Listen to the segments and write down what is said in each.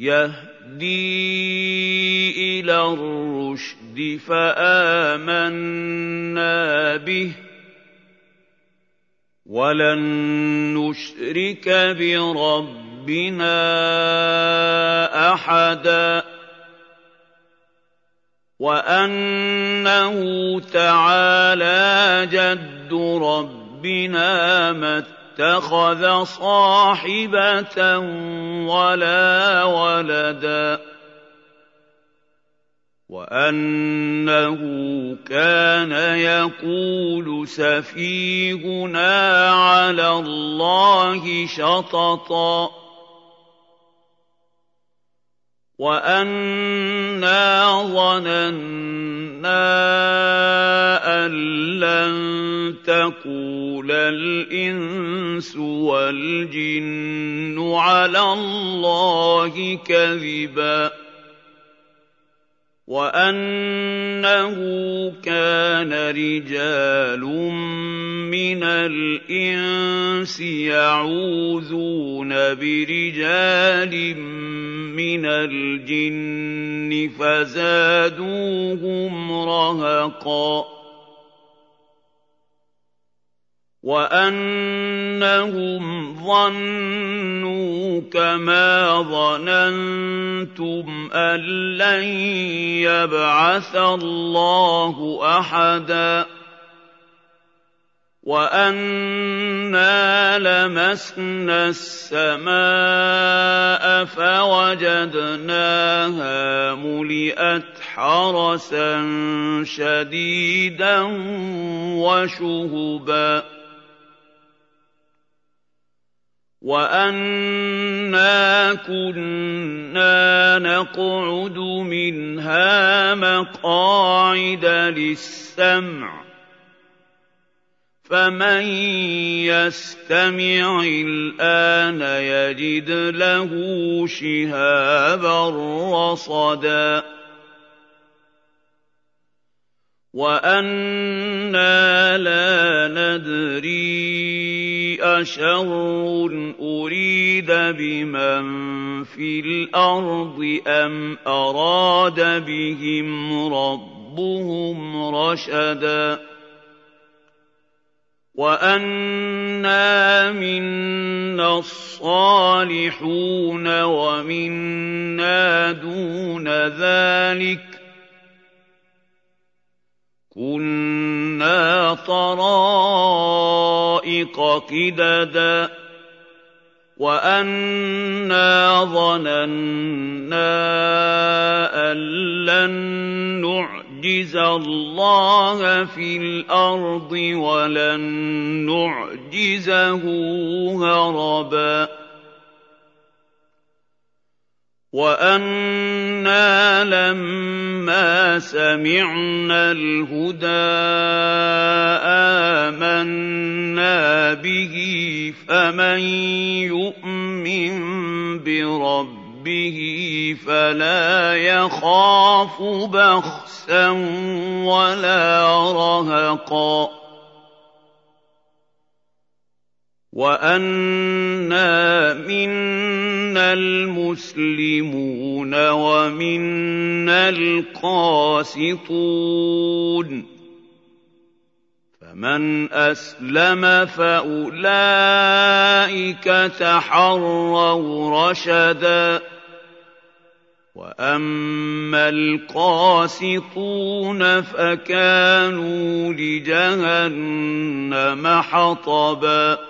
يهدي إلى الرشد فآمنا به ولن نشرك بربنا أحدا وأنه تعالى جد ربنا ما اتخذ صاحبة ولا ولدا وأنه كان يقول سفيهنا على الله شططا وأنا ظننا أن لن تقول الانس والجن على الله كذبا وأنه كان رجال من الإنس يعوذون برجال من الجن فزادوهم رهقا وانهم ظنوا كما ظننتم ان لن يبعث الله احدا وانا لمسنا السماء فوجدناها ملئت حرسا شديدا وشهبا وَأَنَّا كُنَّا نَقْعُدُ مِنْهَا مَقَاعِدَ لِلسَّمْعِ ۖ فَمَن يَسْتَمِعِ الْآنَ يَجِدْ لَهُ شِهَابًا رَّصَدًا وَأَنَّا لَا نَدْرِي أَشَرٌّ أُرِيدَ بِمَن فِي الْأَرْضِ أَمْ أَرَادَ بِهِمْ رَبُّهُمْ رَشَدًا وَأَنَّا مِنَّا الصَّالِحُونَ وَمِنَّا دُونَ ذَٰلِكَ كُنَّا طَرَائِقَ قِدَدًا وَأَنَّا ظَنَنَّا أَن لَّن نُّعْجِزَ اللَّهَ فِي الْأَرْضِ وَلَن نُّعْجِزَهُ هَرَبًا وَأَنَّا لَمَّا سَمِعْنَا الْهُدَىٰ آمَنَّا بِهِ ۖ فَمَن يُؤْمِن بِرَبِّهِ فَلَا يَخَافُ بَخْسًا وَلَا رَهَقًا وَأَنَّا مِنَّا الْمُسْلِمُونَ وَمِنَّا الْقَاسِطُونَ ۖ فَمَنْ أَسْلَمَ فَأُولَٰئِكَ تَحَرَّوْا رَشَدًا وَأَمَّا الْقَاسِطُونَ فَكَانُوا لِجَهَنَّمَ حَطَبًا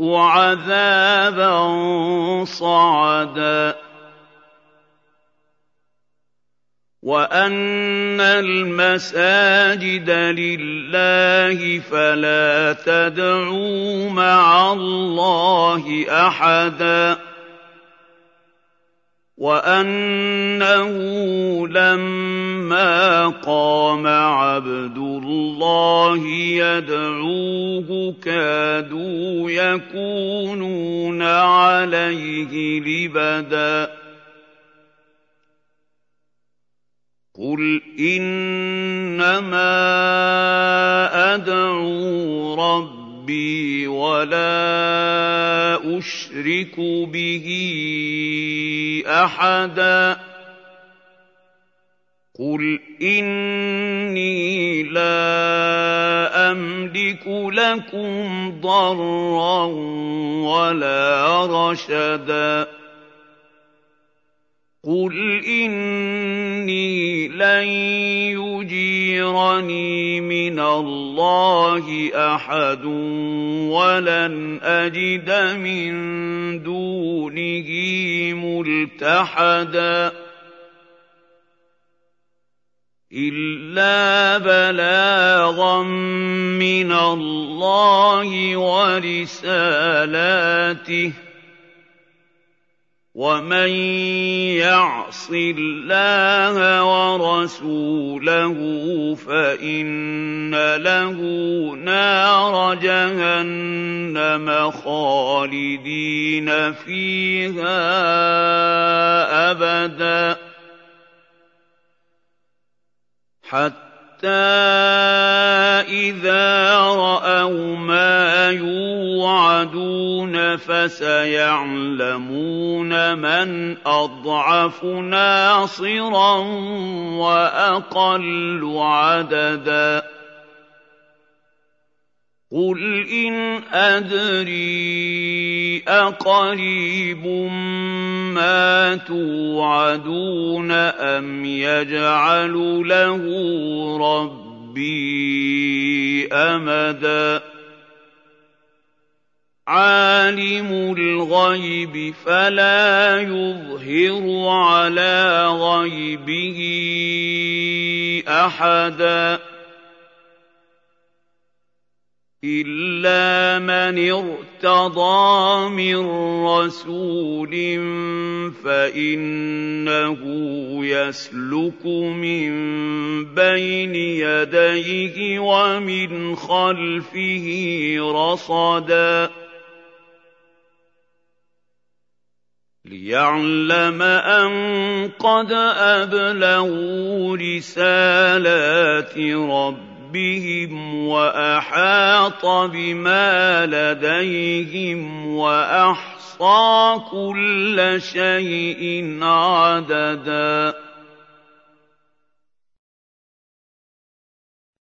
عذابا صعدا. وأن المساجد لله فلا تدعوا مع الله أحدا. وانه لما قام عبد الله يدعوه كادوا يكونون عليه لبدا قل انما ادعو ربي ولا اشرك به احدا قل اني لا املك لكم ضرا ولا رشدا قل إني لن يجيرني من الله أحد ولن أجد من دونه ملتحدا إلا بلاغا من الله ورسالاته ومن يعص الله ورسوله فان له نار جهنم خالدين فيها ابدا حتى اذا راوا ما يوعدون فسيعلمون من اضعف ناصرا واقل عددا قل ان ادري اقريب ما توعدون ام يجعل له ربي امدا عالم الغيب فلا يظهر على غيبه احدا الا من ارتضى من رسول فانه يسلك من بين يديه ومن خلفه رصدا ليعلم ان قد ابلغوا رسالات ربهم واحاط بما لديهم واحصى كل شيء عددا